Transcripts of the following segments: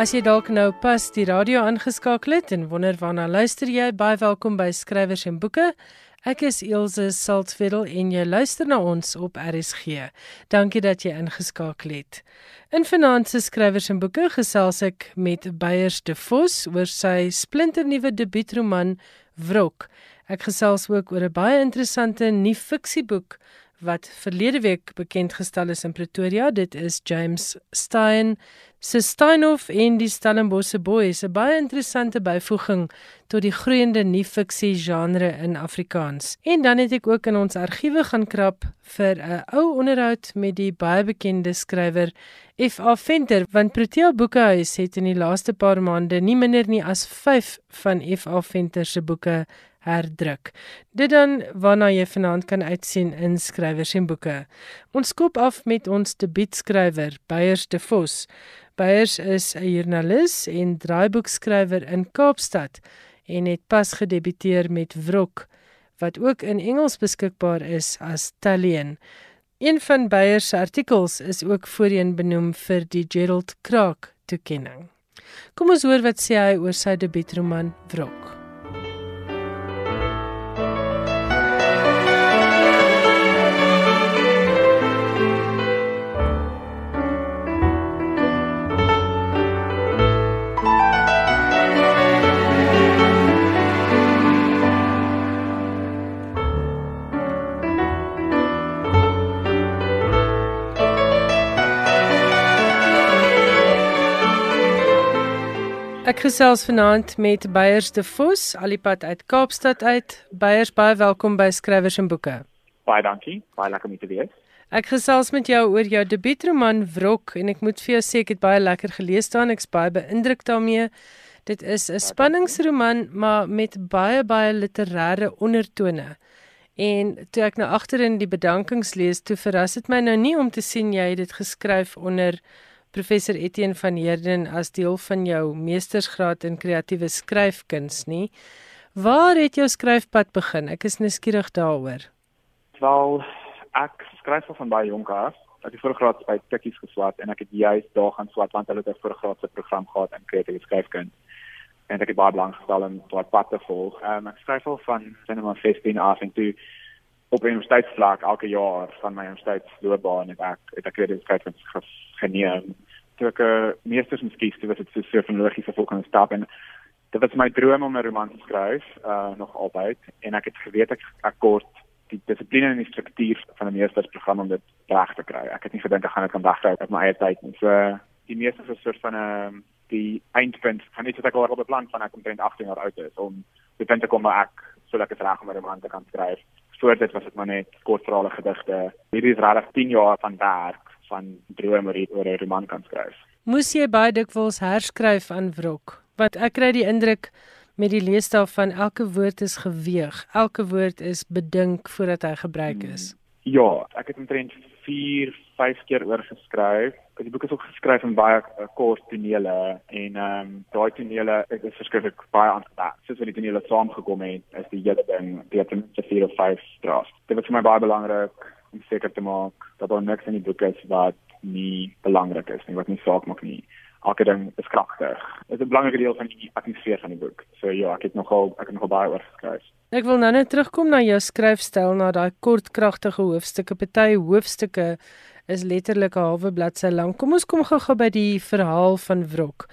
As jy dalk nou pas die radio aangeskakel het en wonder waarna luister jy, baie welkom by Skrywers en Boeke. Ek is Elsje Saltzwedel en jy luister na ons op RSG. Dankie dat jy ingeskakel het. In vanaand se Skrywers en Boeke gesels ek met Beyers de Vos oor sy splinternuwe debuutroman Wrok. Ek gesels ook oor 'n baie interessante nuwe fiksieboek wat verlede week bekend gestel is in Pretoria. Dit is James Stein se Steinhof en die Stellenbosse Boys, 'n baie interessante byvoeging tot die groeiende nuwe-fiksie genre in Afrikaans. En dan het ek ook in ons argiewe gaan krap vir 'n ou onderhoud met die baie bekende skrywer F.A. Venter, want Protea Boekehuis het in die laaste paar maande nie minder nie as 5 van F.A. Venter se boeke herdruk. Dit dan waarna jy vanaand kan uitsien in skrywers en boeke. Ons skop af met ons debuutskrywer, Beyers de Vos. Beyers is 'n joernalis en draaiboekskrywer in Kaapstad en het pas gedebuteer met Wrok wat ook in Engels beskikbaar is as Talien. Een van Beyers se artikels is ook voorheen benoem vir die Gerald Kraak toekenning. Kom ons hoor wat sê hy oor sy debuutroman Wrok. Ek gesels vanaand met Beyers de Vos, alipad uit Kaapstad uit. Beyers, baie welkom by Skrywers en Boeke. Baie dankie. Baie lekker om te wees. Ek gesels met jou oor jou debuutroman Wrok en ek moet vir jou sê ek het baie lekker gelees daarin. Ek's baie beïndruk daarmee. Dit is 'n spanningsroman maar met baie baie literêre ondertone. En toe ek nou agterin die bedankings lees, toe verras dit my nou nie om te sien jy het dit geskryf onder professor Etienne van Heerden as deel van jou meestersgraad in kreatiewe skryfkuns nie. Waar het jou skryfpad begin? Ek is nuuskierig daaroor. Wel, ek skryf al van baie jonk af. Ek het voorgraad by Tikkies geswat en ek het juis daar gaan swat want hulle het 'n voorgraadse program gehad in kreatiewe skryfkuns. En ek het baie lank gestel om wat pad te volg. Um, ek skryf al van sinema 15 af en toe op universiteitsvlak elke jaar van my universiteitsloopbaan het ek het ek kreatiewe skryfkuns geneem. Toe ek 'n uh, meesters in skies, dit was dit so van logiese volgende stap en dit was my droom om 'n roman te skryf, uh nog altyd en ek het geweet ek ek kort die dissipline en die struktuur van 'n meestersprogram om dit reg te kry. Ek het nie gedink ek gaan dit kan wegkry op my eie tyd nie. So die meesters is 'n soort van 'n uh, die eindpunt van iets wat ek al op beplan van ek omtrent 18 jaar oud is om punt te kom waar ek so lekker reg om 'n roman te kan skryf. Voor dit was dit maar net kortverhale gedigte. Hierdie is regtig 10 jaar van werk van drome oor 'n roman kan skryf. Moes jy baie dikwels herskryf aan wrok? Want ek kry die indruk met die leesstaal van elke woord is geweeg, elke woord is bedink voordat hy gebruik is. Hmm, ja, ek het omtrent 4, 5 keer oor geskryf. Die boek is ook geskryf in baie uh, kort tonele en ehm um, daai tonele ek het geskryf baie aangepas. Soos wat die tonele saamgekom het, is die hele ding, dit het 'n 4 of 5 draft. Dit was vir my baie belangrik om seker te maak dat daar niks in die boek is wat nie belangrik is nie, wat nie saak maak nie. Elke ding is kragtig. Dit is 'n belangrike deel van die atmosfeer van die boek. So ja, ek het nogal ek het nogal baie oor geskryf. Ek wil nou net terugkom na jou skryfstyl, na daai kort kragtige hoofstukke. Party hoofstukke is letterlik 'n halwe bladsy lank. Kom ons kom gou-gou by die verhaal van Wrok.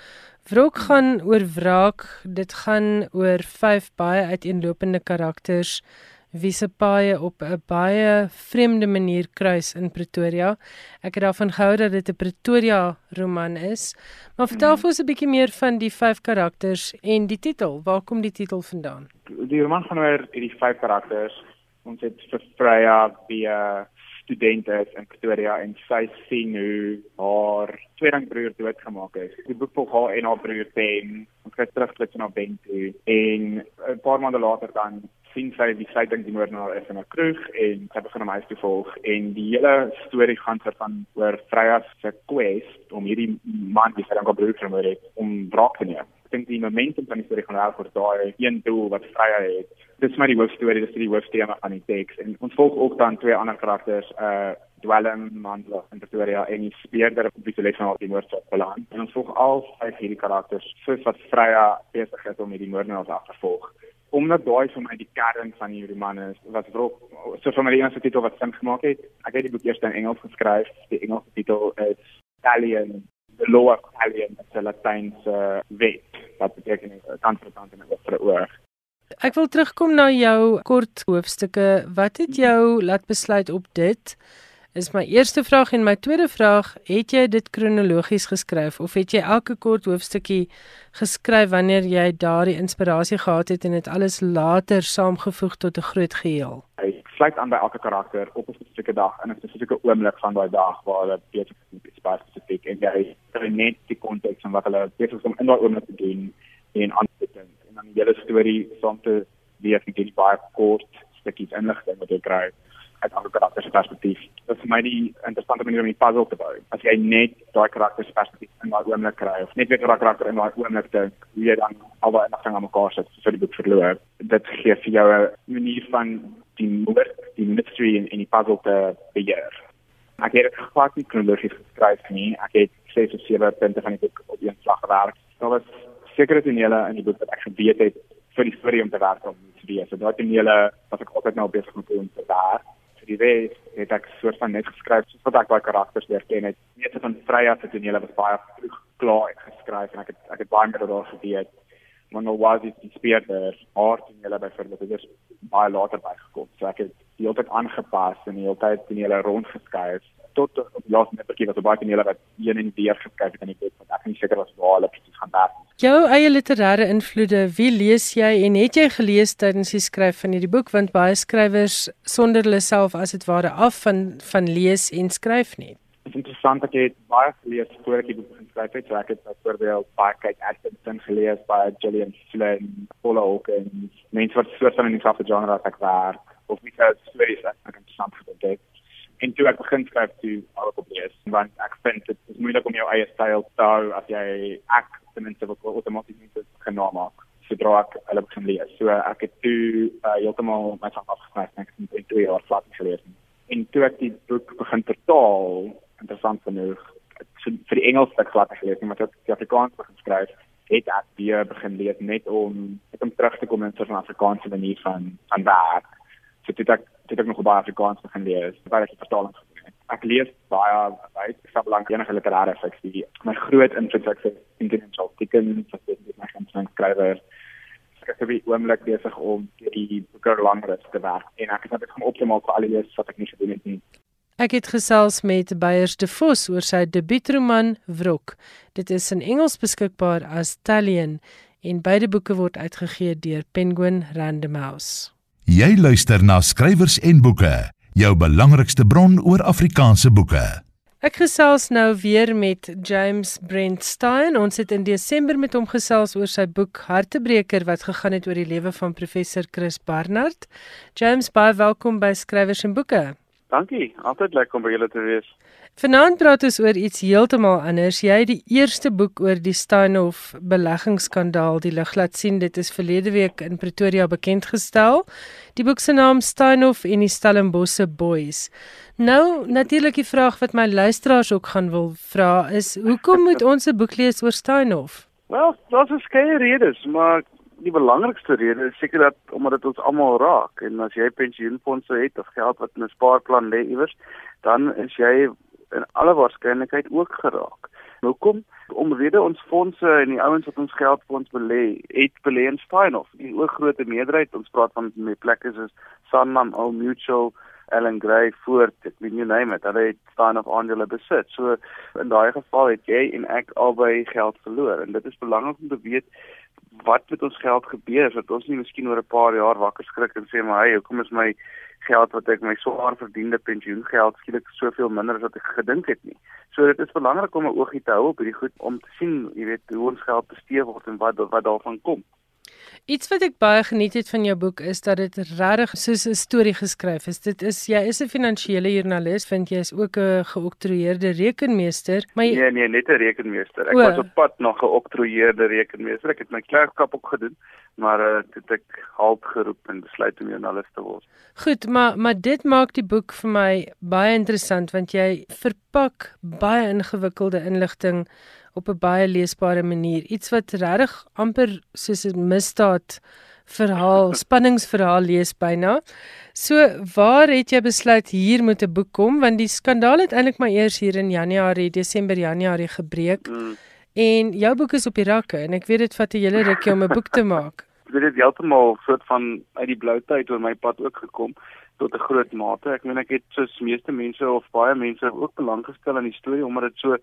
Wrok gaan oor wraak. Dit gaan oor vyf baie uiteenlopende karakters wie se paaie op 'n baie vreemde manier kruis in Pretoria. Ek het daarvan gehou dat dit 'n Pretoria roman is. Maar vertel mm. vir ons 'n bietjie meer van die vyf karakters en die titel. Waar kom die titel vandaan? Die roman gaan oor hierdie vyf karakters. Ons het vir Freya 'n student is in Pretoria en sy sien hoe haar tweede broer doodgemaak is. Die boek volg haar en haar broer Ben. Ons kyk terug net na Ben toe en 'n paar maande later dan sien sy die sy dink die moordenaar is in 'n kroeg en sy begin hom huis toe volg en die hele storie gaan vir van oor Freya se quest om hierdie man wie sy dan gebruik het om wraak te neem. Ek dink die momentum van die storie gaan vir daai een doel wat Freya het. Dis maar die hoofstorie, dis die hoofstema van die teks en ons volg ook dan twee ander karakters, uh dwelm mandel in Pretoria en die speerder op die les van die moord op beland. En ons volg al vyf hierdie karakters soos wat Freya besig is om hierdie moordenaars af te volg. Omdat daai vir my die kern van die roman is, wat vrou so van die eerste titel wat sin gemaak het. Ek het die boek eers in Engels geskryf. Die Engelse titel is Italian law of Italian, the Latynse wet wat beteken kant vir kant en vir oor. Ek wil terugkom na jou kort hoofstukke. Wat het jou laat besluit op dit? Is my eerste vraag en my tweede vraag, het jy dit kronologies geskryf of het jy elke kort hoofstukkie geskryf wanneer jy daardie inspirasie gehad het en dit alles later saamgevoeg tot 'n groot geheel? Ek sluit aan by elke karakter op 'n spesifieke dag in 'n spesifieke oomblik van daai dag waar hulle besig is met iets spesifiek en jy kry net die konteks van wat hulle besig is om in daai oomblik te doen en aan te dink dan die hele storie saam te weer en dit baie kort stukkies inligting wat jy kry uit ander karakters se perspektief. Dit is vir my die interessante manier om die puzzle te bou. As jy net daai karakters perspektief in daai oomblik kry of net weer 'n karakter in daai oomblik dink, hoe jy dan al daai inligting aan mekaar sit vir die boek verloor. Dit gee vir jou 'n manier van die moord, die mystery en, en die puzzle te beheer. Ek het dit glad nie kronologies geskryf nie. Ek het ses of sewe punte van die boek op een slag gewerk. Daar was sekere tonele in die boek wat ek geweet het vir die storie om te werk om te wees. So daai tonele wat ek altyd nou besig met om te daar. Vir die res het ek soort van net geskryf soos wat ek baie karakters leer ken het. So van vrye se tonele was baie vroeg klaar geskryf en ek het ek het baie meer daaroor geweet. Maar nou was dit die speerder haar tonele byvoorbeeld het dus baie later bygekom. So ek het die hele tyd aangepas en die hele tyd tonele rondgeskuif tot op die laaste net bietjie wat baie tonele wat een en weer geskryf het in die boek wat ek nie seker was waar hulle presies gaan werk. Jou eie literêre invloede, wie lees jy en het jy gelees tydens die skryf van hierdie boek want baie skrywers sonder hulle self as dit ware af van van lees en skryf nie. Dit is interessant dat jy baie gelees voor ek die boek geskryf het. So ek het byvoorbeeld baie kyk Atkinson gelees by Gillian Flynn, Paula Hawkins, mense wat soort van in dieselfde genre as ek werk of wie sou stories ek interessant gevind het en toe ek begin skryf toe al op lees want ek vind dit is moeilik om jou eie styl te hou as jy ek ten minste wil outomaties net genoem maak sodra ek hulle begin lees. So ek het toe uh, heeltemal myself afgeskryf en ek het in 2 jaar vlak gelees. En toe ek die boek begin vertaal, interessant genoeg, so vir die Engels stuk glad gelees, maar toe ek die Afrikaans begin skryf, het ek weer begin lees net om net om terug te kom in 'n soort van Afrikaanse manier van van werk. So dit ek dit ek nog baie Afrikaans begin lees, baie ek vertaling gedoen het. Ek lees baie baie ek sal lank enige literêre fiksie. My groot invloed ek sê International Dickens, wat is my gunsteling skrywer. Ek het baie oomblik besig om die boeke langer te werk en ek het dit om op te maak vir al die lees wat ek nie gedoen het nie. Ek het gesels met Beyers de Vos oor sy debuutroman Wrok. Dit is in Engels beskikbaar as Talion en beide boeke word uitgegee deur Penguin Random House. Jy luister na skrywers en boeke, jou belangrikste bron oor Afrikaanse boeke. Ek gesels nou weer met James Brent Stein. Ons het in Desember met hom gesels oor sy boek Hartebreker wat gegaan het oor die lewe van professor Chris Barnard. James, baie welkom by Skrywers en Boeke. Dankie, altyd lekker om by julle te wees. Vanaand praat ons oor iets heeltemal anders. Jy het die eerste boek oor die Steinhoff beleggingsskandaal die lig laat sien. Dit is verlede week in Pretoria bekend gestel. Die boek se naam Steinhoff en die Stellenbosse Boys. Nou, natuurlik die vraag wat my luisteraars ook gaan wil vra is, hoekom moet ons 'n boek lees oor Steinhoff? Wel, daar's verskeie redes, maar die belangrikste rede is seker dat omdat dit ons almal raak en as jy pensioenfonde het of geld wat in 'n spaarplan lê iewers, dan is jy in alle waarskynlikheid ook geraak. Hoekom? Omrede ons fondse en die ouens wat ons geld vir ons belê, het belê in Spinoff. Die oorgrootste meerderheid, ons praat van met plekke soos Sanlam, Old Mutual, Allan Gray, Ford, ek weet nie name it, hulle het Spinoff aandele besit. So in daai geval het jy en ek albei geld verloor en dit is belangrik om te weet wat met ons geld gebeur sodat ons nie miskien oor 'n paar jaar wakker skrik en sê maar hey, hoekom is my geld wat ek my swaar verdiende pensioengeld skielik soveel minder as wat ek gedink het nie. So dit is belangrik om 'n oogie te hou op hierdie goed om te sien, jy weet, hoe ons geld bestee word en wat wat daarvan kom. Iets wat ek baie geniet het van jou boek is dat dit regtig soos 'n storie geskryf is. Dit is jy is 'n finansiële joernalis, vind jy is ook 'n geoktroeëerde rekenmeester, maar jy, Nee, nee, net 'n rekenmeester. Ek o, was op pad na geoktroeëerde rekenmeester. Ek het my klerkskap ook gedoen, maar uh, het ek halt geroep en besluit om joernalis te word. Goed, maar maar dit maak die boek vir my baie interessant want jy verpak baie ingewikkelde inligting op 'n baie leesbare manier. Iets wat regtig amper soos 'n misdaad verhaal, spanningsverhaal lees byna. So, waar het jy besluit hier moet 'n boek kom want die skandaal het eintlik maar eers hier in Januarie, Desember, Januarie gebreek. Mm. En jou boek is op die rakke en ek weet dit vat 'n hele rukkie om 'n boek te maak. Dit het heeltemal soort van uit die blou tyd oor my pad ook gekom tot 'n groot mate. Ek meen ek het soos meeste mense of baie mense ook belang gestel in die storie omdat dit so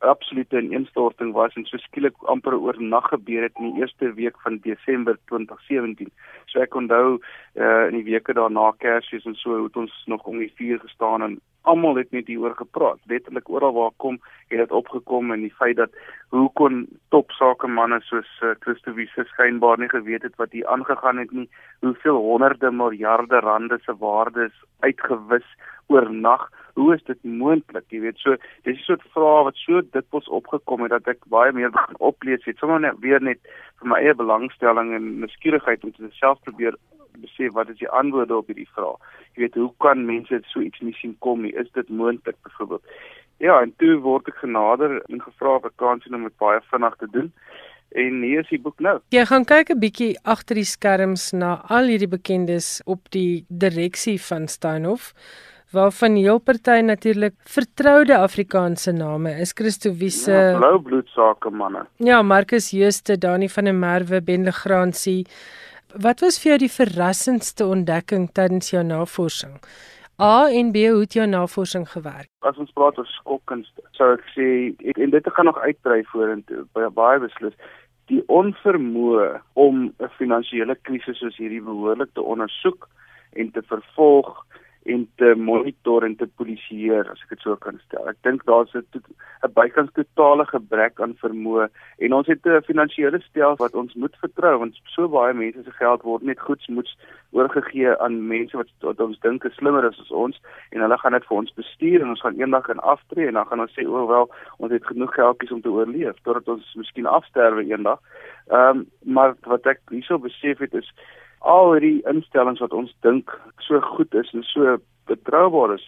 absolute ineenstorting was en so skielik amper oornag gebeur het in die eerste week van Desember 2017. So ek onthou uh in die weke daarna Kersfees en so het ons nog om die vuur gestaan en almal het net hieroor gepraat. Letterlik oral waar kom het dit opgekom en die feit dat hoe kon topsakemanne soos uh, Christo Wiese skynbaar nie geweet het wat hier aangegaan het nie, hoeveel honderde miljarde rande se waardes uitgewis oornag hoe is dit moontlik jy weet? So dis 'n soort vrae wat so dikwels opgekom het dat ek baie meer begin oplees. Het sommer net weer net vir my eie belangstelling en nuuskierigheid om te self probeer besef wat is die antwoorde op hierdie vraag. Jy weet hoe kan mense so iets nie sien kom nie? Is dit moontlik byvoorbeeld? Ja en toe word ek genader en gevra of ek kan sien om dit baie vinnig te doen. En hier is die boek nou. Jy gaan kyk 'n bietjie agter die skerms na al hierdie bekendes op die direksie van Steinhof waarvan heel party natuurlik vertroude Afrikaanse name is Christo Wiese ja, blou bloedsake manne. Ja Marcus Jooste Dani van der Merwe Ben Legrandsie. Wat was vir jou die verrassendste ontdekking tydens jou navorsing? A en B hoe het jou navorsing gewerk? As ons praat oor skokkunste, sou ek sê en dit gaan nog uitbrei vorentoe baie baie beslis. Die onvermoë om 'n finansiële krisis soos hierdie behoorlik te ondersoek en te vervolg en te monitor en te polisieer as ek dit so kan stel. Ek dink daar's 'n 'n bykans totale gebrek aan vermoë en ons het 'n finansiële stelsel wat ons moet vertrou want so baie mense se geld word net goedsmoeds oorgegee aan mense wat, wat ons dink is slimmer as ons en hulle gaan dit vir ons bestuur en ons gaan eendag in aftree en dan gaan ons sê o oh, wel ons het genoeg geldjies om te oorleef totdat ons miskien afsterwe eendag. Ehm um, maar wat ek hierso besef het is al hierdie instellings wat ons dink so goed is en so betroubaar is,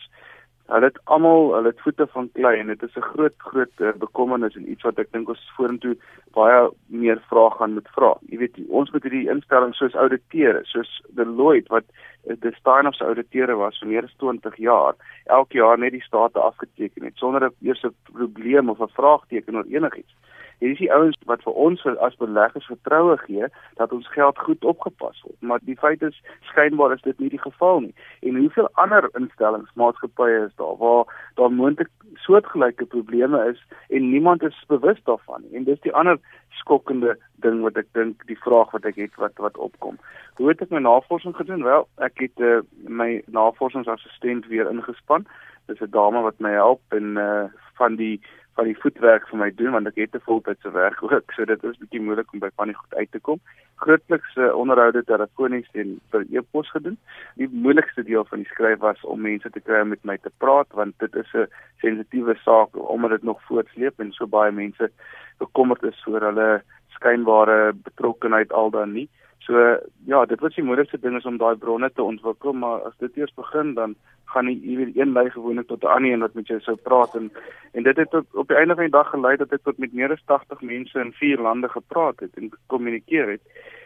hulle het almal hulle het voete van klei en dit is 'n groot groot uh, bekommernis en iets wat ek dink ons vorentoe baie meer vrae gaan moet vra. Jy weet, ons moet hierdie instellings soos auditeure, soos Deloitte wat uh, die Stein se auditeure was vir meer as 20 jaar, elke jaar net die state afgeteken het sonder 'n eerste probleem of 'n vraagteken oor enigiets. Hier is die ouens wat vir ons as beleggers vertroue gee dat ons geld goed opgepas word. Maar die feit is skynbaar is dit nie die geval nie. En hoeveel ander instellings, maatskappye is daar waar daar moontlik soortgelyke probleme is en niemand is bewus daarvan nie. En dis die ander skokkende ding wat ek dink die vraag wat ek het wat wat opkom. Hoe het ek my navorsing gedoen? Wel, ek het uh, my navorsingsassistent weer ingespan. Dis 'n dame wat my help en uh van die van die voetwerk vir my doen want ek het 'n voltydse werk ook so dit is bietjie moeilik om by van die goed uit te kom. Grootliks uh, onderhoude telefonies en per e-pos gedoen. Die moeilikste deel van die skryf was om mense te kry om met my te praat want dit is 'n sensitiewe saak omdat dit nog voortsleep en so baie mense bekommerd is oor hulle skynbare betrokkenheid al dan nie. So ja, dit was die moeilikste ding is om daai bronne te ontwikkel, maar as dit eers begin dan gaan jy weet een lei gewoonlik tot 'n ander een wat met jou sou praat en en dit het op, op die einde van die dag gelei dat ek tot met meer as 80 mense in vier lande gepraat het en gekommunikeer het.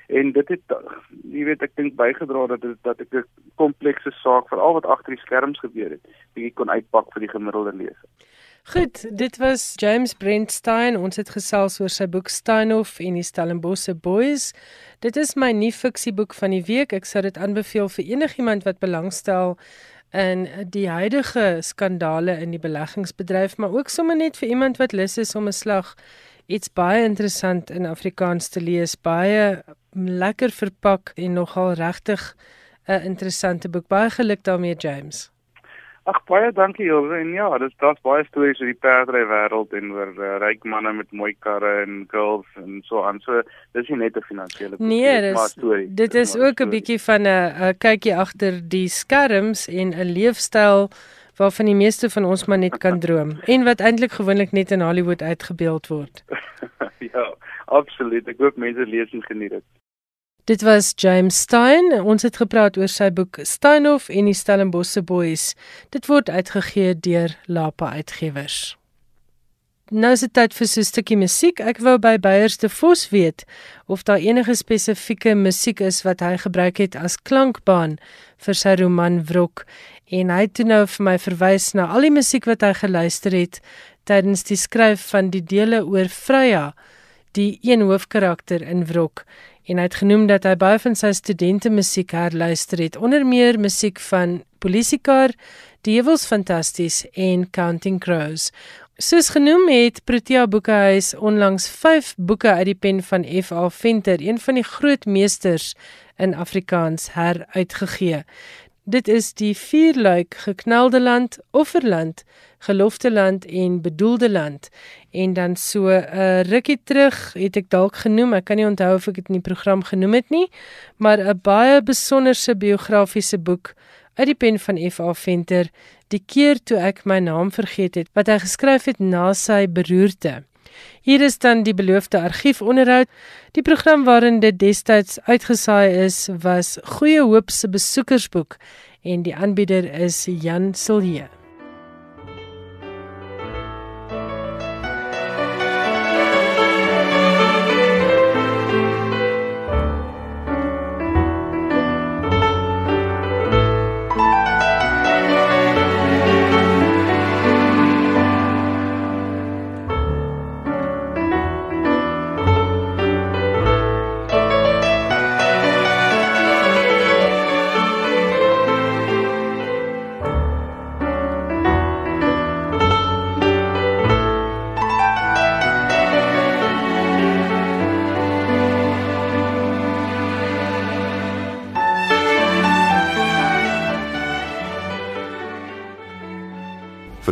En dit het jy weet ek dink bygedra dat dit dat ek 'n komplekse saak veral wat agter die skerms gebeur het, bietjie kon uitpak vir die gemiddelde leser. Goed, dit was James Brentstein. Ons het gesels oor sy boek Steinhof en die Stellenbosse Boys. Dit is my nuwe fiksieboek van die week. Ek sou dit aanbeveel vir enigiemand wat belangstel in die huidige skandale in die beleggingsbedryf, maar ook sommer net vir iemand wat lus is om 'n slag iets baie interessant in Afrikaans te lees, baie lekker verpak en nogal regtig 'n interessante boek. Baie geluk daarmee, James. Ag baie dankie Hilde en ja, dis daar's baie stories oor die perdry wêreld en oor uh, ryk manne met mooi karre en girls en so aan. So dis nie net 'n finansiële Nee, dis dit is ook 'n bietjie van 'n kykie agter die skerms en 'n leefstyl waarvan die meeste van ons maar net kan droom en wat eintlik gewoonlik net in Hollywood uitgebeeld word. ja, absoluut. Ek hoop mense lees en geniet dit. Dit was James Stein. Ons het gepraat oor sy boek Steinhof en die Stellenbosse Boys. Dit word uitgegee deur Lapa Uitgewers. Nou is dit tyd vir so 'n stukkie musiek. Ek wou by Beyers de Vos weet of daar enige spesifieke musiek is wat hy gebruik het as klankbaan vir sy roman Wrok en hy het toe nou vir my verwys na al die musiek wat hy geluister het tydens die skryf van die dele oor Freya, die een hoofkarakter in Wrok en hy het genoem dat hy baie van sy studente musiek herluister het, onder meer musiek van Polisiekar, Devils Fantasties en Counting Crows. Soos genoem het Protea Boekehuis onlangs 5 boeke uit die pen van F.A. Venter, een van die groot meesters in Afrikaans heruitgegee. Dit is die vierluik geknelde land, offerland, gelofte land en bedoelde land. En dan so 'n uh, rukkie terug het ek dalk genoem, ek kan nie onthou of ek dit in die program genoem het nie, maar 'n baie besonderse biografiese boek uit die pen van F.A. Venter, Die keer toe ek my naam vergeet het, wat hy geskryf het na sy beroerte. Hier is dan die beloofde argiefonderhoud. Die program waarin dit destyds uitgesaai is, was Goeie Hoop se besoekersboek en die aanbieder is Jan Silje.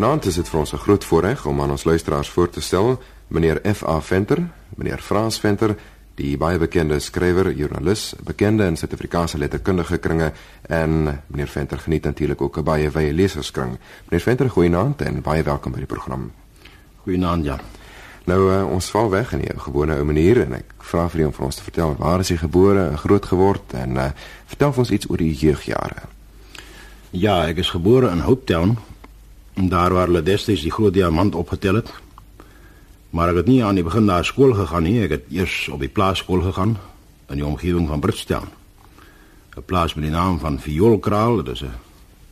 Vanaand is dit vir ons 'n groot voorreg om aan ons luisteraars voor te stel meneer F.A. Venter, meneer Frans Venter, die baie bekende skrywer, joernalis, bekende in Suid-Afrikaanse letterkundige kringe en meneer Venter geniet natuurlik ook 'n baie wye leserskring. Meneer Venter, goeienaand en baie welkom by die program. Goeienaand, ja. Nou uh, ons val weg in jou gewone ou manier en ek vra vir u om vir ons te vertel waar is jy gebore en groot geword en uh, vertel vir ons iets oor die jeugjare. Ja, ek is gebore in Hope Town En daar waar hulle destyds die groot diamant opgetel het. Maar ek het nie aan die begin na skool gegaan nie. Ek het eers op die plaaskool gegaan in die omgewing van Bridgetown. 'n Plaas met die naam van Vioolkraal, dit is 'n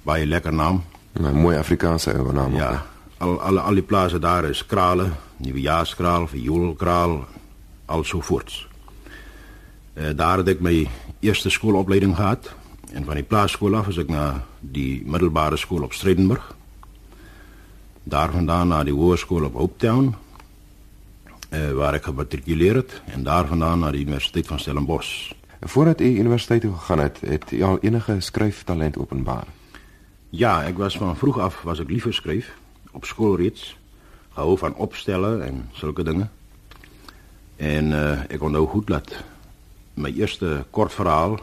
baie lekker naam. 'n Mooi Afrikaanse ou naam. Ja. Al al al die plase daar is krale, nuwejaarskraal, vioolkraal, al so voorts. Eh daar het ek my eerste skoolopleiding gehad en van die plaaskool af is ek na die middelbare skool op Stredenburg daarvandaan na die hoërskool op Hopetown uh, waar ek gematrikuleer het en daarvandaan na die Universiteit van Stellenbosch. Voordat u universiteit toe gegaan het, het u al enige skryftalent openbaar? Ja, ek was van vroeg af was ek lief vir skryf op skool reeds. Gehou van opstelle en sulke dinge. En uh, ek onthou goed dat my eerste kortverhaal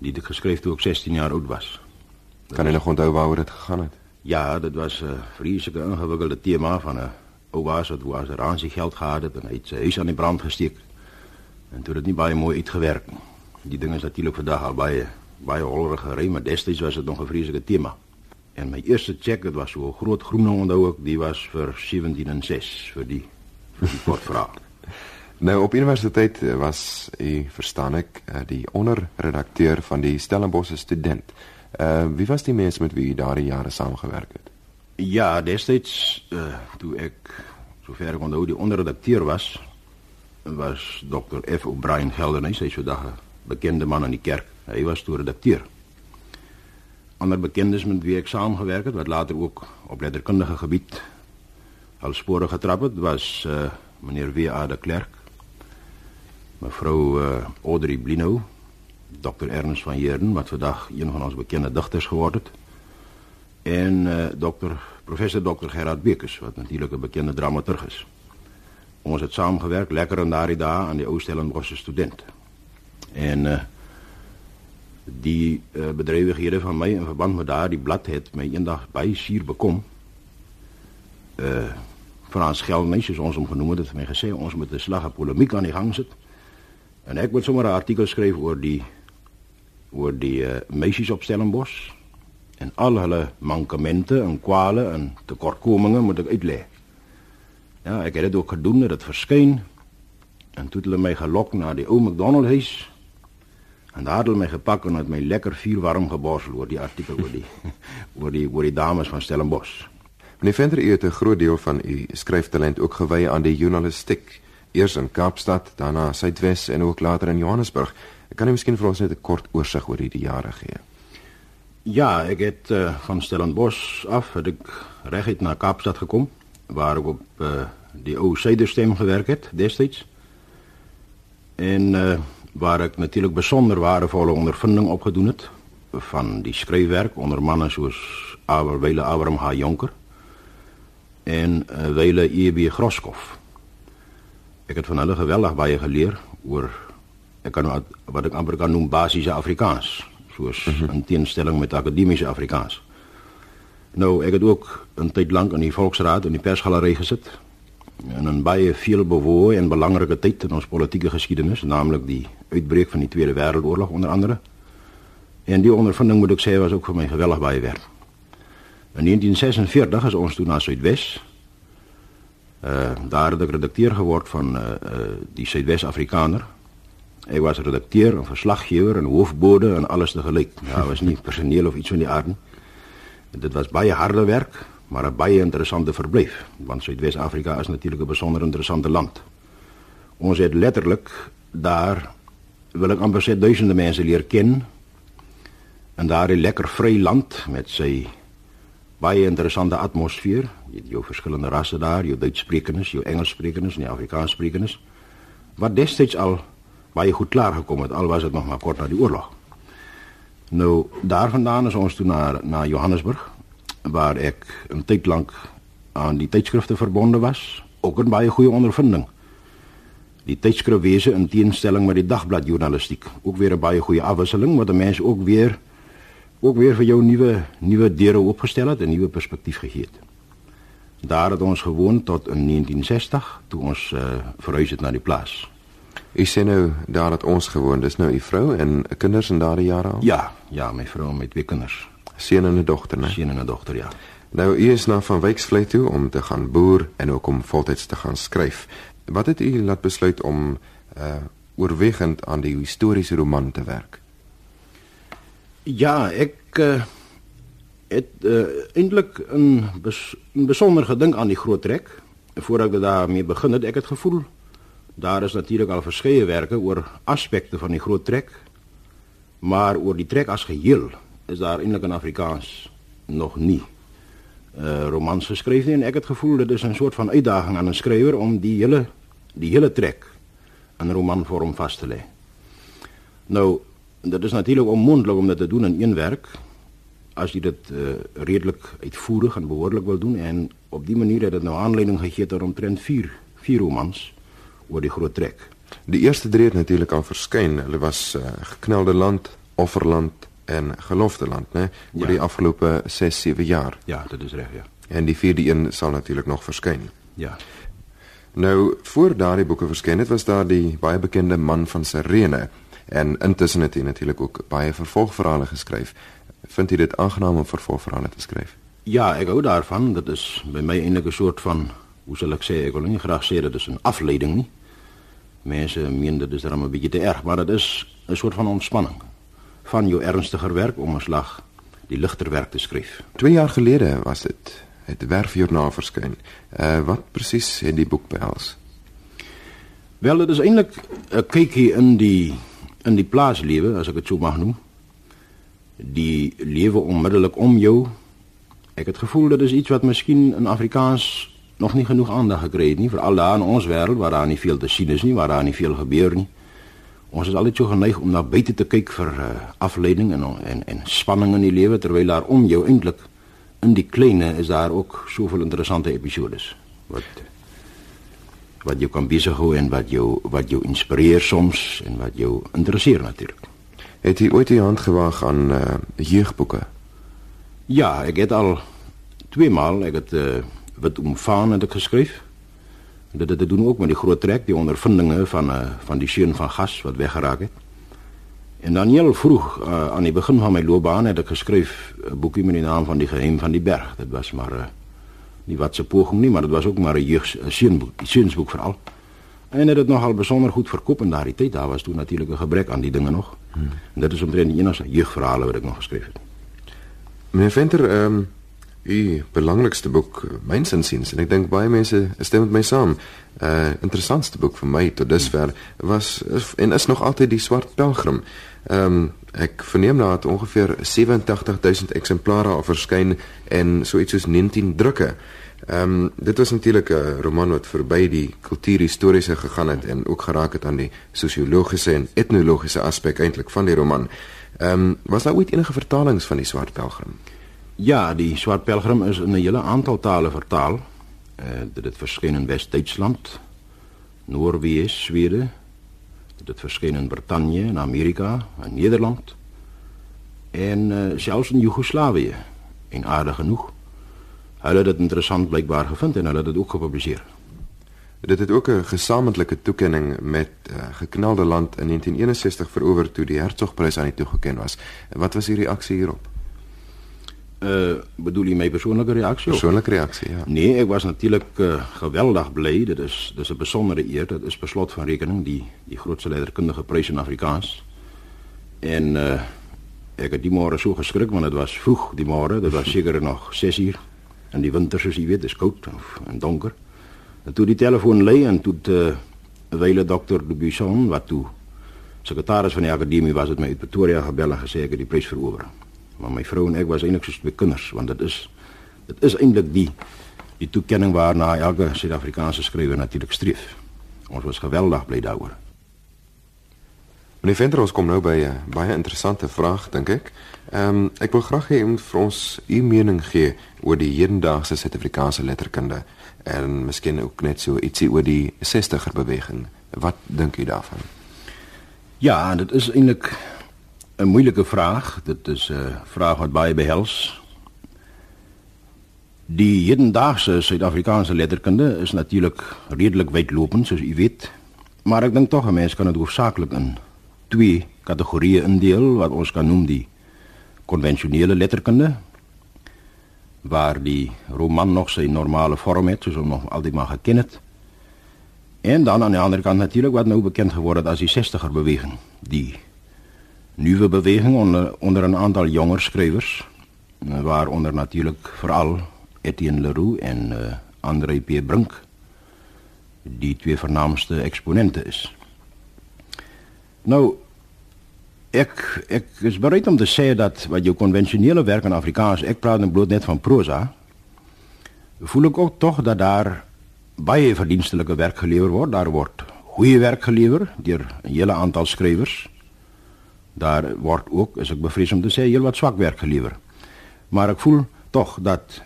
die ek geskryf toe ek 16 jaar oud was. Kan jy nog onthou waaroor dit gegaan het? Ja, dit was 'n uh, vreeslike ingewikkelde tema van 'n ou baas wat was ransie geld gehad het en hy het sy huis aan die brand gesteek. En toe het dit nie baie mooi uitgewerk nie. Die ding is natuurlik vandag al baie baie hollerig gery, maar destyds was dit nog 'n vreeslike tema. En my eerste cheque, dit was so 'n groot groen onthou ek, die was vir 17 en 6 vir die vir die kortverhaal. nou op universiteit was u verstaan ek eh, die onderredakteur van die Stellenbosch student. Uh wie was die mense met wie jy daardie jare saamgewerk het? Ja, destyds uh toe ek sover ek onthou die onderredakteur was, was Dr. F. O'Brien Geldenhuys, hy so 'n bekende man in die kerk. Hy was toe redakteur. Ander bekendes met wie ek saamgewerk het wat later ook op letterkundige gebied al spore getrap het, was uh meneer W.A. de Klerk, mevrou uh Audrey Blinow Dr. Ernst van Heerden wat vandag een van ons bekende digters geword het en uh, dokter professor dokter Gerard Bekes wat natuurlik 'n bekende dramaturg is. Ons het saamgewerk lekker in daardie dae aan die Ou Stellenbosch student. En uh, die uh, bedrywighede van my in verband met daardie blad het my eendag baie suur bekom. Uh Frans Geldnys soos ons hom genoem het, het my gesê ons moet 'n slag op polemiek aan die gang sit. En ek wil sommer 'n artikel skryf oor die oor die uh, meisies op Stellenbosch en al hulle mankemente en kwale en tekortkominge moet ek uitlê. Ja, ek het dit ook gedoen, dit verskyn. En toe het hulle my gelok na die ou McDonald huis En daar het hulle my gepak en het my lekker vuur warm geborsel oor die artikel oor die oor die oor die dames van Stellenbosch. Meneer Venter, u het 'n groot deel van u skryftalent ook gewy aan die journalistiek. Eers in Kaapstad, daarna Suidwes en ook later in Johannesburg. Kan u miskien vir ons net 'n kort oorsig oor hierdie jare gee? Ja, ek het uh, van Stellenbosch af het ek reguit na Kaapstad gekom waar ek op uh, die ou Suiderstem gewerk het destyds. En uh, waar ek natuurlik besonder waardevolle ondervinding opgedoen het van die skryfwerk onder manne soos Abel Wile Abraham H Jonker en uh, Wile EB Groskopf. Ek het van hulle geweldig baie geleer oor ek kan wat ek amper kan noem basiese Afrikaans, soos mm -hmm. in teenstelling met akademiese Afrikaans. Nou, ek het ook 'n tyd lank in die Volksraad en die persgalery gesit in 'n baie veelbewoë en belangrike tyd in ons politieke geskiedenis, naamlik die uitbreek van die Tweede Wêreldoorlog onder andere. En die ondervinding moet ek sê was ook vir my geweldig baie werd. In 1946 is ons toe na Suidwes. Uh daar het ek redakteur geword van uh, uh die Suidwes Afrikaner. Ek was redakteur en verslaggewer en hoofbode en alles te gelyk. Ja, was nie personeel of iets van die aard nie. Dit was baie harde werk maar 'n baie interessante verblyf, want Suidwes-Afrika is natuurlik 'n besonder interessante land. Ons het letterlik daar wil ek amper sê duisende mense leer ken en daar 'n lekker vry land met sy baie interessante atmosfeer, jy het jou verskillende rasse daar, jou Duitssprekendes, jou Engelssprekendes en jou Afrikaanssprekers wat destyds al baie goed klaar gekom het al was dit nog maar kort na die oorlog. Nou daarvandaan is ons toe na na Johannesburg waar ek 'n tyd lank aan die tydskrifte verbonde was, ook 'n baie goeie ondervinding. Die tydskrifwese in teenstelling met die dagbladjournalistiek, ook weer 'n baie goeie afwisseling wat 'n mens ook weer ook weer vir jou nuwe nuwe deure oopgestel het en nuwe perspektief gegee het. Daar het ons gewoon tot in 1960 toe ons uh, verhuis het na die plaas. U sê nou daar het ons gewoon, dis nou u vrou en kinders in daardie jare al? Ja, ja, my vrou met twee kinders seun en 'n dogter, né? Seun en 'n dogter, ja. Nou u is na van Wyksvlei toe om te gaan boer en ook om voltyds te gaan skryf. Wat het u laat besluit om uh oorwegend aan die historiese roman te werk? Ja, ek uh het uh, eintlik 'n bes, besonder gedink aan die groot trek voordat ek daarmee begin het. Ek het gevoel daar is natuurlik al verskeie werke oor aspekte van die groot trek, maar oor die trek as geheel is daar eintlik in Afrikaans nog nie uh romans nie en ek het gevoel dit is 'n soort van uitdaging aan 'n skrywer om die hele die hele trek in romanvorm vas te lê. Nou, dit is natuurlik onmoontlik om dit te doen in een werk as jy dit uh redelik uitvoerig en behoorlik wil doen en op die manier het dit nou aanleiding gegee tot omtrent 4 4 romans oor die groot trek. Die eerste drie het natuurlik al verskyn. Hulle was uh, geknelde land, offerland en gelofte land, né, oor ja. die afgelope 6, 7 jaar. Ja, dit is reg, ja. En die vierde een sal natuurlik nog verskyn. Ja. Nou, voor daardie boeke verskyn het, was daar die baie bekende man van Sirene en intussen het hy natuurlik ook baie vervolgverhale geskryf. Vind jy dit aangenaam om vervolgverhale te skryf? Ja, ek hou daarvan. Dit is by my eintlik 'n soort van, hoe sal ek sê, ek wil nie graag sê dit is 'n afleiding nie. Mense meen dit is dan 'n bietjie te erg, maar dit is 'n soort van ontspanning van jou ernstiger werk om 'n slag die ligter werk te skryf. 2 jaar gelede was dit het werfjoernaal verskyn. Uh wat presies het die boek behels? Wel, dit is eintlik 'n kykie in die in die plaaslewe, as ek dit sou mag noem. Die lewe onmiddellik om jou. Ek het gevoel dit is iets wat miskien in Afrikaans nog nie genoeg aandag gekry het nie, veral daar in ons wêreld waar daar nie veel te sien is nie, waar daar nie veel gebeur nie. Ons is altyd so geneig om na buite te kyk vir uh, afleiding en en en spanning in die lewe terwyl daar om jou eintlik in die kleine is daar ook soveel interessante episodes wat wat jou kan besig hou en wat jou wat jou inspireer soms en wat jou interesseer natuurlik. Het jy ooit die hand gewaag aan uh, jeugboeke? Ja, ek het al twee maal ek het uh, wat omvaan het ek geskryf. Dit dit doen ook met die groot trek, die ondervindinge van uh, van die seun van gas wat weggeraak het. En dan heel vroeg uh, aan die begin van my loopbaan het ek geskryf 'n boekie met die naam van die geheim van die berg. Dit was maar 'n uh, nie wat se poging nie, maar dit was ook maar 'n seunboek, seunsboek veral. En het dit nogal besonder goed verkoop in daardie tyd. Daar was toe natuurlik 'n gebrek aan die dinge nog. Hmm. En dit is omtrent die enigste jeugverhale wat ek nog geskryf het. Meneer Venter, ehm um, u belangrikste boek, myns insiens, en ek dink baie mense stem met my saam. Uh interessantste boek vir my tot dusver was en is nog altyd die Swart Pelgrim. Ehm um, ek verneem dat het ongeveer 87000 eksemplare al verskyn en so iets soos 19 drukke. Ehm um, dit was natuurlik 'n roman wat verby die kultuurhistoriese gegaan het en ook geraak het aan die sosiologiese en etnologiese aspek eintlik van die roman. Ehm um, was daar ooit enige vertalings van die Swart Pelgrim? Ja, die Swart Pelgrim is in 'n hele aantal tale vertaal. Eh uh, dit verskyn in Wes-Duitsland, Noorwe, Swede, dit verskyn in Brittanje en Amerika en Nederland en uh, selfs in Joegoslawië en aardig genoeg. Hulle het dit interessant blykbaar gevind en hulle het dit ook gepubliseer. Dit het ook 'n gesamentlike toekenning met uh, geknelde land in 1961 verower toe die Hertzogprys aan die toegeken was. Wat was die reaksie hierop Uh bedoel jy my persoonlike reaksie? Persoonlike reaksie, ja. Nee, ek was natuurlik uh, geweldig bly. Dit is dis 'n besondere eer. Dit is beslot van rekening die die grootste letterkundige prys in Afrikaans. En uh ek het die môre so geskrik want dit was vroeg die môre. Dit was seker nog 6 uur in die winter soos jy weet, dis koud en donker. En toe die telefoon lui en toe 'n uh, wyle dokter Dubuisson wat toe sekretaris van die akademie was, het my uit Pretoria gebel en gesê ek het die prys verower maar my vrou en ek was eintlik soos twee kinders want dit is dit is eintlik die die toekenning waarna elke Suid-Afrikaanse skrywer natuurlik streef. Ons was geweldig bly daaroor. Meneer Venter, ons kom nou by 'n baie interessante vraag dink ek. Ehm um, ek wil graag hê u moet vir ons u mening gee oor die hedendaagse Suid-Afrikaanse letterkunde en miskien ook net so ietsie oor die 60er beweging. Wat dink u daarvan? Ja, dit is eintlik 'n moeilike vraag. Dit is 'n vraag wat baie behels. Die hedendaagse Suid-Afrikaanse letterkunde is natuurlik redelik wydlopend, soos u weet. Maar ek dink tog 'n mens kan dit hoofsaaklik in twee kategorieë indeel wat ons kan noem die konvensionele letterkunde waar die roman nog sy normale vorm het soos ons nog altyd maar geken het. En dan aan die ander kant natuurlik wat nou bekend geword het as die 60er beweging, die nuwe beweging onder onder 'n aantal jonger skrywers waaronder natuurlik veral Etienne Leroux en uh, André P Brink die twee vernaamste eksponente is. Nou ek ek is bereid om te sê dat wat jou konvensionele werk in Afrikaans, ek praat net bloot net van prosa, voel ek ook tog dat daar baie verdienstelike werk gelewer word, daar word goeie werk gelewer deur 'n hele aantal skrywers daar word ook, as ek bevrees om te sê, heel wat swak werk gelewer. Maar ek voel tog dat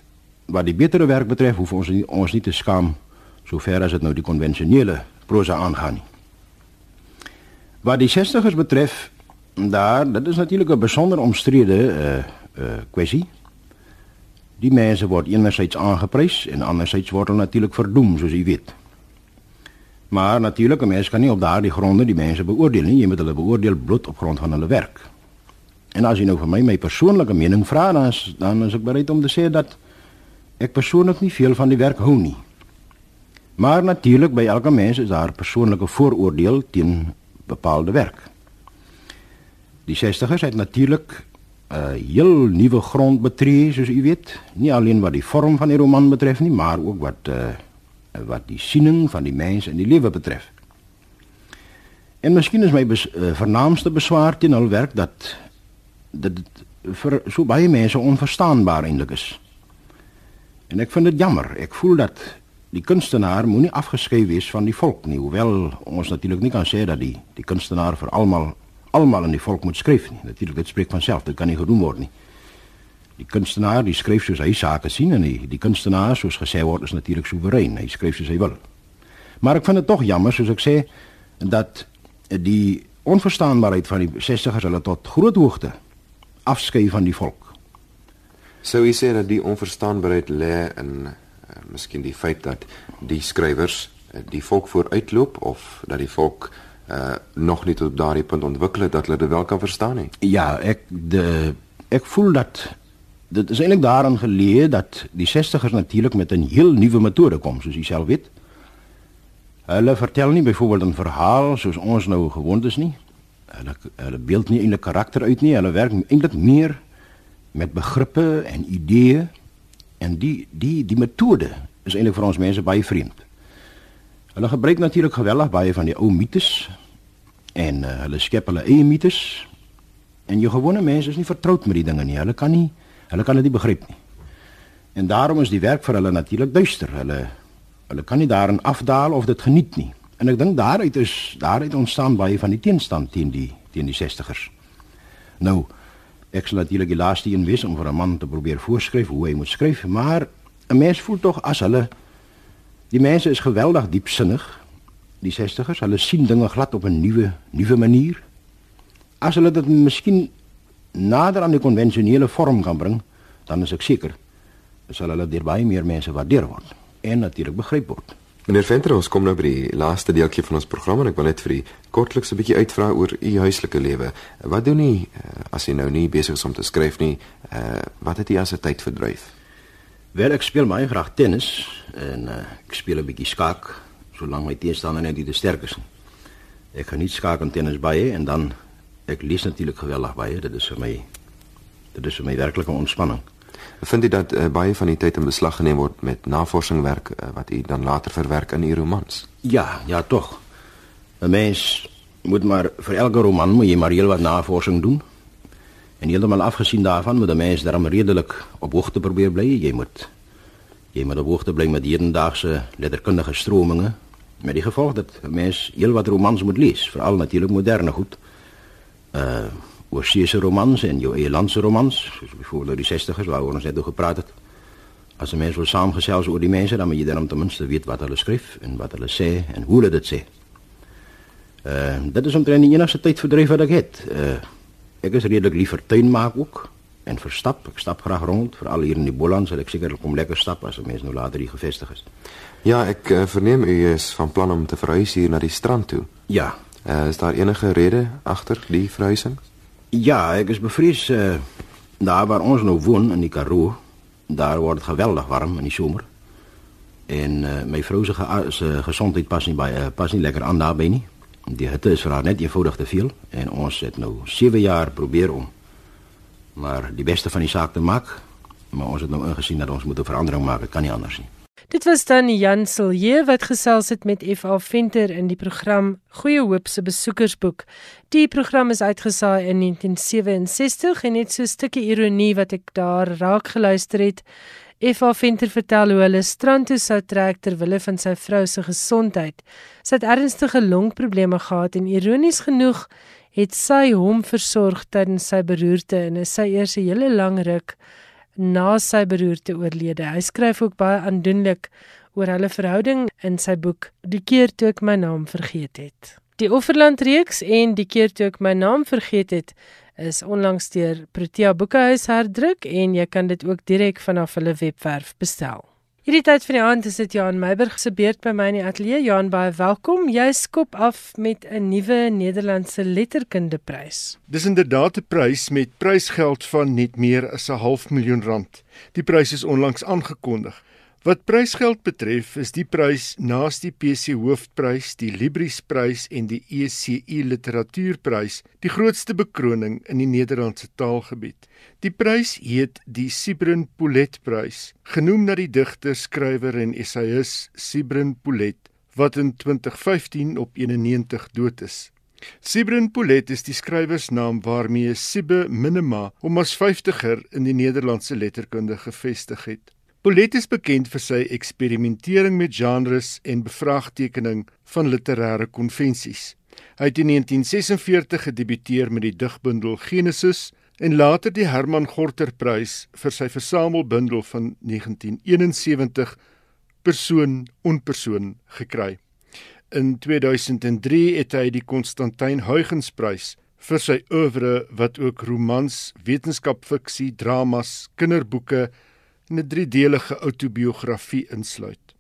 wat die betere werk betref, hoef ons nie, ons nie te skaam sover as dit nou die konvensionele prosa aangaan nie. Wat die 60ers betref, daar, dit is natuurlik 'n besonder omstrede uh uh kwessie. Die mense word enerzijds aangeprys en anderzijds word hulle natuurlik verdoem, soos jy weet. Maar natuurlik, 'n mens kan nie op gronde die mense beoordeel nie. Jy moet hulle beoordeel bloot op grond van hulle werk. En as jy nou vir my my persoonlike mening vra, dan is, dan is ek bereid om te sê dat ek persoonlik nie veel van die werk hou nie. Maar natuurlik by elke mens is daar persoonlike vooroordeel teen bepaalde werk. Die 60ers het natuurlik 'n uh, heel nuwe grond betree, soos u weet, nie alleen wat die vorm van die roman betref nie, maar ook wat uh, wat die siening van die mens in die lewe betref. En miskien is my uh, vernaamste beswaar teen hul werk dat dit vir so baie mense onverstaanbaar eintlik is. En ek vind dit jammer. Ek voel dat die kunstenaar moenie afgeskei wees van die volk nie, hoewel ons natuurlik nie kan sê dat die die kunstenaar vir almal almal in die volk moet skryf nie. Natuurlik dit spreek van self, dit kan nie gedoen word nie. Die kunstenaar, die skryf soos hy sake sien en die, die kunstenaar soos gesê word is natuurlik soewerein. Hy skryf soos hy wil. Maar ek vind dit tog jammer soos ek sê dat die onverstaanbaarheid van die 60ers hulle tot groot hoogte afskei van die volk. Sou jy sê dat die onverstaanbaarheid lê in uh, miskien die feit dat die skrywers uh, die volk vooruitloop of dat die volk uh nog nie tot daardie punt ontwikkel het dat hulle dit wel kan verstaan nie. Ja, ek de ek voel dat dit is eintlik daarin geleë dat die 60ers natuurlik met 'n heel nuwe metode kom, soos jy self weet. Hulle vertel nie byvoorbeeld 'n verhaal soos ons nou gewoond is nie. Hulle hulle beeld nie eintlik karakter uit nie. Hulle werk eintlik meer met begrippe en ideeë en die die die metode is eintlik vir ons mense baie vreemd. Hulle gebruik natuurlik geweldig baie van die ou mites en uh, hulle skep hulle eie. En jou gewone mense is nie vertroud met die dinge nie. Hulle kan nie hulle kan dit nie begryp nie. En daarom is die werk vir hulle natuurlik duister. Hulle hulle kan nie daarin afdaal of dit geniet nie. En ek dink daaruit is daaruit ontstaan baie van die teenstand teen die teen die 60ers. Nou ek sal natuurlik die laaste een wees om vir 'n man te probeer voorskryf hoe hy moet skryf, maar 'n mens voel tog as hulle die mense is geweldig diepsinnig, die 60ers, hulle sien dinge glad op 'n nuwe nuwe manier. As hulle dit miskien nader aan die konvensionele vorm kan bring, dan is ek seker sal hulle deur baie meer mense waardeer word en natuurlik begryp word. Meneer Venter, ons kom nou by die laaste deeltjie van ons program en ek wil net vir u kortliks 'n bietjie uitvra oor u huislike lewe. Wat doen u uh, as u nou nie besig is om te skryf nie? Uh wat het u as 'n tyd verdryf? Wel ek speel baie graag tennis en uh, ek speel 'n bietjie skaak solank my teenstander net nie te sterk is nie. Ek kan nie skaak en tennis baie en dan ek lees natuurlik geweldig baie. Dit is vir my dit is vir my werklike ontspanning. Vind jy dat uh, baie van die tyd in beslag geneem word met navorsingswerk uh, wat jy dan later verwerk in u romans? Ja, ja tog. 'n Mens moet maar vir elke roman moet jy maar heel wat navorsing doen. En heeltemal afgesien daarvan moet 'n mens daarom redelik op hoogte probeer bly. Jy moet jy moet op hoogte bly met hedendaagse letterkundige strominge met die gevolg dat 'n mens heel wat romans moet lees, veral natuurlik moderne goed. Uh oorseese romans en jou eie landse romans, soos byvoorbeeld die 60's waaroor ons net oor gepraat het. As 'n mens wil saamgesels oor die mense, dan moet jy dan ten minste weet wat hulle skryf en wat hulle sê en hoe hulle dit sê. Uh dit is omtrent die enigste tyd verdryf wat ek het. Uh ek is redelik lief vir tuin maak ook en vir stap. Ek stap graag rond, veral hier in die Boland, sal ek sekerlik kom lekker stap as 'n mens nou later hier gevestig is. Ja, ek uh, verneem u is van plan om te verhuis hier na die strand toe. Ja. Uh, is daar enige rede agter die verhuising? Ja, ek is bevrees uh, daar waar ons nou woon in die Karoo, daar word dit geweldig warm in die somer. En uh, my vrou se ge gesondheid pas nie by uh, pas nie lekker aan daarbey nie. Die hitte is vir haar net eenvoudig te veel en ons het nou 7 jaar probeer om maar die beste van die saak te maak. Maar ons het nou ingesien dat ons moet 'n verandering dit kan nie anders nie. Dit was dan Jan Silje wat gesels het met FA Venter in die program Goeie Hoop se besoekersboek. Die program is uitgesaai in 1967 en net so 'n stukkie ironie wat ek daar raak geluister het. FA Venter vertel hoe hulle strand toe sou trek ter wille van sy vrou se gesondheid. Sy het ernstige longprobleme gehad en ironies genoeg het sy hom versorg tydens sy beroerte en sy eers 'n hele lang ruk na sy beroerte oorlede. Hy skryf ook baie aandoenlik oor hulle verhouding in sy boek Die keer toe ek my naam vergeet het. Die Offerland reeks en Die keer toe ek my naam vergeet het is onlangs deur Protea Boekehuis herdruk en jy kan dit ook direk vanaf hulle webwerf bestel. Hierdie tyd van die aand is dit Johan Meiburg se beurt by my in die ateljee. Johan, baie welkom. Jy skop af met 'n nuwe Nederlandse letterkundeprys. Dis inderdaad 'n prys met prysgeld van net meer as 'n half miljoen rand. Die prys is onlangs aangekondig. Wat prysgeld betref, is die prys naas die PC Hoofprys, die Libris Prys en die ECI Literatuurprys die grootste bekroning in die Nederlandse taalgebied. Die prys heet die Sibrin Poulet Prys, genoem na die digter, skrywer en essayist Sibrin Poulet wat in 2015 op 91 dood is. Sibrin Poulet is die skrywersnaam waarmee Sibbe Minima hom as 50er in die Nederlandse letterkunde gevestig het. Polet is bekend vir sy eksperimentering met genres en bevraagtekening van literêre konvensies. Hy het in 1946 gedebuteer met die digbundel Genesis en later die Herman Gorter Prys vir sy versamelbundel van 1971 Persoon onpersoon gekry. In 2003 het hy die Constantyn Huygens Prys vir sy oeuvre wat ook romans, wetenskapfiksie, dramas, kinderboeke en 'n driedelige outobiografie insluit.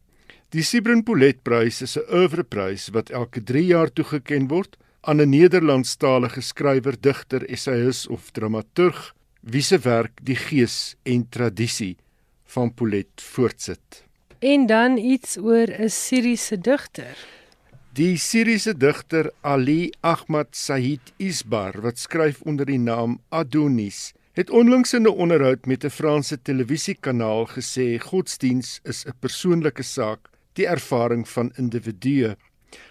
Die Sibrin Poulet Prys is 'n oeuvreprys wat elke 3 jaar toegekend word aan 'n Nederlandstalige skrywer, digter, essayist of dramaturg wie se werk die gees en tradisie van Poulet voortsit. En dan iets oor 'n Syriese digter. Die Syriese digter Ali Ahmad Said Isbar wat skryf onder die naam Adonis het onlangs in 'n onderhoud met 'n Franse televisiekanaal gesê godsdiens is 'n persoonlike saak, die ervaring van individue.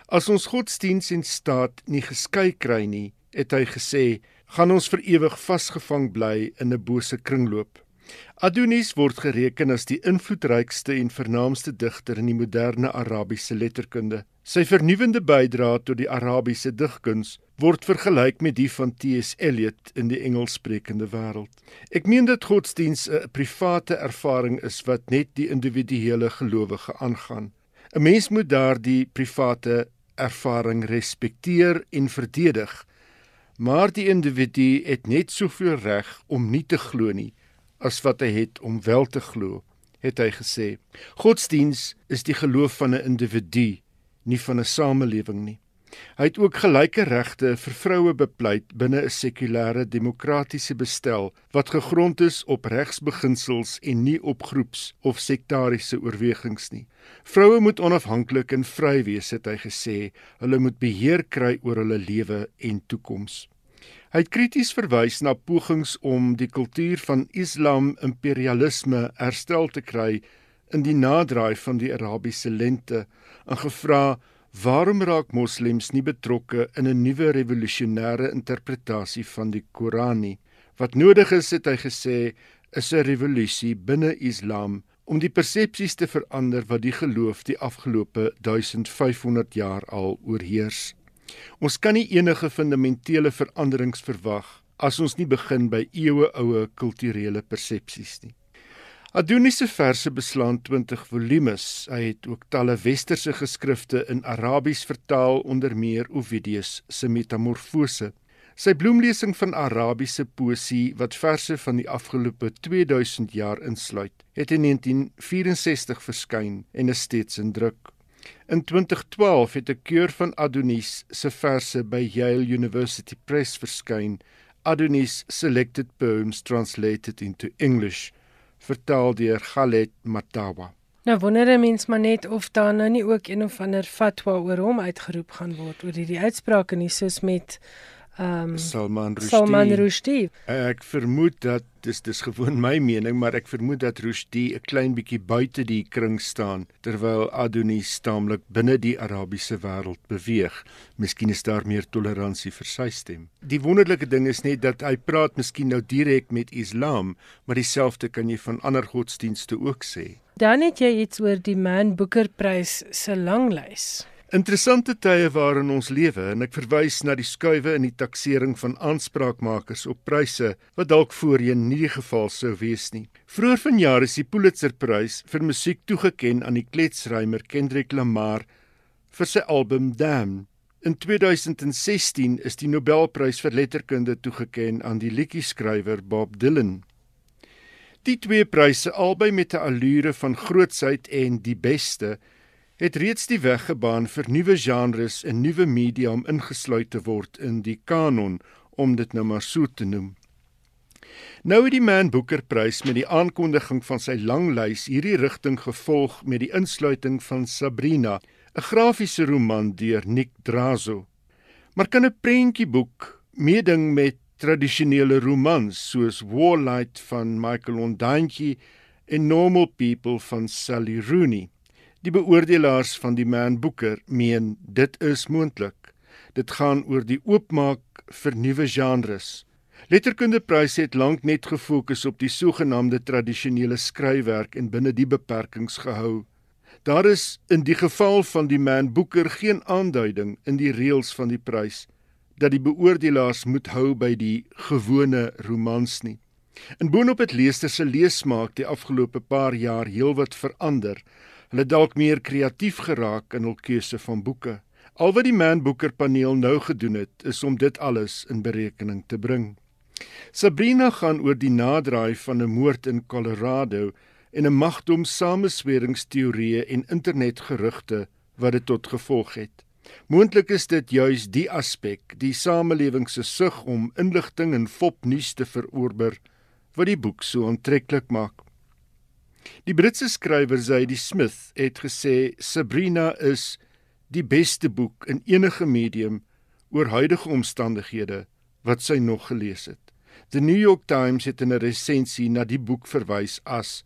As ons godsdiens en staat nie geskei kry nie, het hy gesê, gaan ons vir ewig vasgevang bly in 'n bose kringloop. Adonis word gereken as die invloedrykste en vernaamste digter in die moderne Arabiese letterkunde. Sy vernuwendende bydrae tot die Arabiese digkuns word vergelyk met die van T.S. Eliot in die Engelssprekende wêreld. Ek meen dat godsdiens 'n private ervaring is wat net die individuele gelowige aangaan. 'n Mens moet daardie private ervaring respekteer en verdedig. Maar die individu het net soveel reg om nie te glo nie as wat hy het om wel te glo, het hy gesê. Godsdiens is die geloof van 'n individu, nie van 'n samelewing nie. Hy het ook gelyke regte vir vroue bepleit binne 'n sekulêre demokratiese bestel wat gegrond is op regsbeginsels en nie op groeps of sektariese oorwegings nie. Vroue moet onafhanklik en vry wees, het hy gesê. Hulle moet beheer kry oor hulle lewe en toekoms. Hy het krities verwys na pogings om die kultuur van Islam imperialisme herstel te kry in die naderdraai van die Arabiese lente en gevra waarom raak moslems nie betrokke in 'n nuwe revolusionêre interpretasie van die Koran nie wat nodig is het hy gesê is 'n revolusie binne Islam om die persepsies te verander wat die geloof die afgelope 1500 jaar al oorheers Ons kan nie enige fundamentele veranderings verwag as ons nie begin by eeueoue kulturele persepsies nie. Adonis se verse beslaan 20 volumes. Hy het ook talle westerse geskrifte in Arabies vertaal onder meer Ovidius se Metamorfose. Sy bloemlesing van Arabiese poesie wat verse van die afgelope 2000 jaar insluit, het in 1964 verskyn en is steeds in druk. In 2012 het 'n keur van Adonis se verse by Yale University Press verskyn. Adonis Selected Poems Translated into English, vertaal deur Khaled Matawa. Nou wonder 'n mens maar net of daar nou nie ook een of ander fatwa oor hom uitgeroep gaan word oor hierdie uitsprake nie soos met um, Salman Rushdie. Salman Rushdie. Ek vermoed dat dis dis gewoon my mening, maar ek vermoed dat Rushdie 'n klein bietjie buite die kring staan terwyl Adonis staamlik binne die Arabiese wêreld beweeg. Miskien is daar meer toleransie vir sy stem. Die wonderlike ding is net dat hy praat miskien nou direk met Islam, maar dieselfde kan jy van ander godsdienste ook sê. Dan het jy iets oor die Man Booker Prys se langlys. Interessante tye waarin ons lewe en ek verwys na die skuwe in die taksering van aanspraakmakers op pryse wat dalk voorheen nie die geval sou wees nie. Vroeger vanjaar is die Pulitzerprys vir musiek toegekend aan die kletsrymer Kendrick Lamar vir sy album Damn. In 2016 is die Nobelprys vir letterkunde toegekend aan die liedjie-skrywer Bob Dylan. Die twee pryse albei met 'n allure van grootsheid en die beste het reeds die weg gebaan vir nuwe genres en nuwe media om ingesluit te word in die kanon om dit nou maar so te noem. Nou het die Man Booker Prys met die aankondiging van sy lang lys hierdie rigting gevolg met die insluiting van Sabrina, 'n grafiese roman deur Nick Drazo. Maar kan 'n prentjieboek meeding met tradisionele romans soos Warlight van Michael Ondaatje en Normal People van Sally Rooney? Die beoordelaars van die Man Booker meen dit is moontlik. Dit gaan oor die oopmaak vir nuwe genres. Letterkundepryse het lank net gefokus op die sogenaamde tradisionele skryfwerk en binne die beperkings gehou. Daar is in die geval van die Man Booker geen aanduiding in die reëls van die prys dat die beoordelaars moet hou by die gewone romans nie. En boonop het leesters se leesmaak die afgelope paar jaar heelwat verander. Hulle dalk meer kreatief geraak in hul keuse van boeke. Al wat die Man Booker paneel nou gedoen het, is om dit alles in berekening te bring. Sabrina gaan oor die naderdraai van 'n moord in Colorado en 'n magdom samesweringsteorieë en internetgerugte wat dit tot gevolg het. Moontlik is dit juis die aspek, die samelewing se sug om inligting en fopnuus te veroorber, wat die boek so aantreklik maak. Die Britse skrywer Zadie Smith het gesê Sabrina is die beste boek in enige medium oor huidige omstandighede wat sy nog gelees het. The New York Times het in 'n resensie na die boek verwys as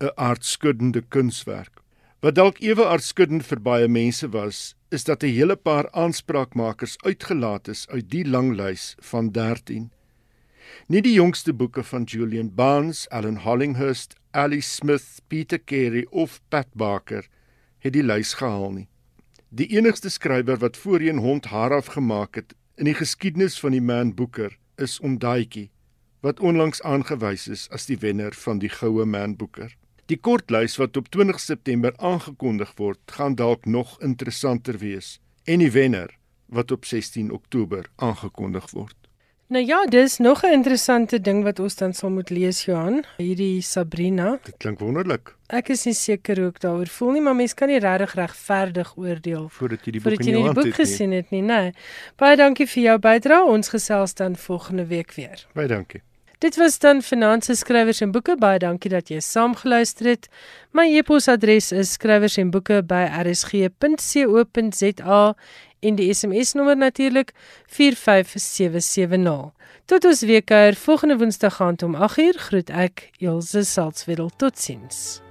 'n aardskuddende kunswerk. Wat dalk ewe aardskuddend vir baie mense was, is dat 'n hele paar aanspraakmakers uitgelaat is uit die lang lys van 13. Nie die jongste boeke van Julian Barnes, Alan Hollinghurst, Ali Smith, Peter Carey of Pat Barker het die lys gehaal nie. Die enigste skrywer wat voorheen hond haar afgemaak het in die geskiedenis van die Man Booker is Ondaatjie wat onlangs aangewys is as die wenner van die Goue Man Booker. Die kortlys wat op 20 September aangekondig word, gaan dalk nog interessanter wees en die wenner wat op 16 Oktober aangekondig word. Nou ja, dis nog 'n interessante ding wat ons dan sal moet lees Johan, hierdie Sabrina. Dit klink wonderlik. Ek is nie seker hoe ek daaroor voel nie, maar mens kan nie regtig regverdig oordeel voordat jy die boek het. Voordat jy die boek gesien het nie, nee. Baie dankie vir jou bydrae. Ons gesels dan volgende week weer. Baie dankie. Dit was dan Finanse Skrywers en Boeke. Baie dankie dat jy saamgeluister het. My e-posadres is skrywersenboeke@rsg.co.za en die SMS-nommer natuurlik 45770. Tot ons weer kuier volgende Woensdag aand om 8uur groet ek Elsje Salzwetel. Totsiens.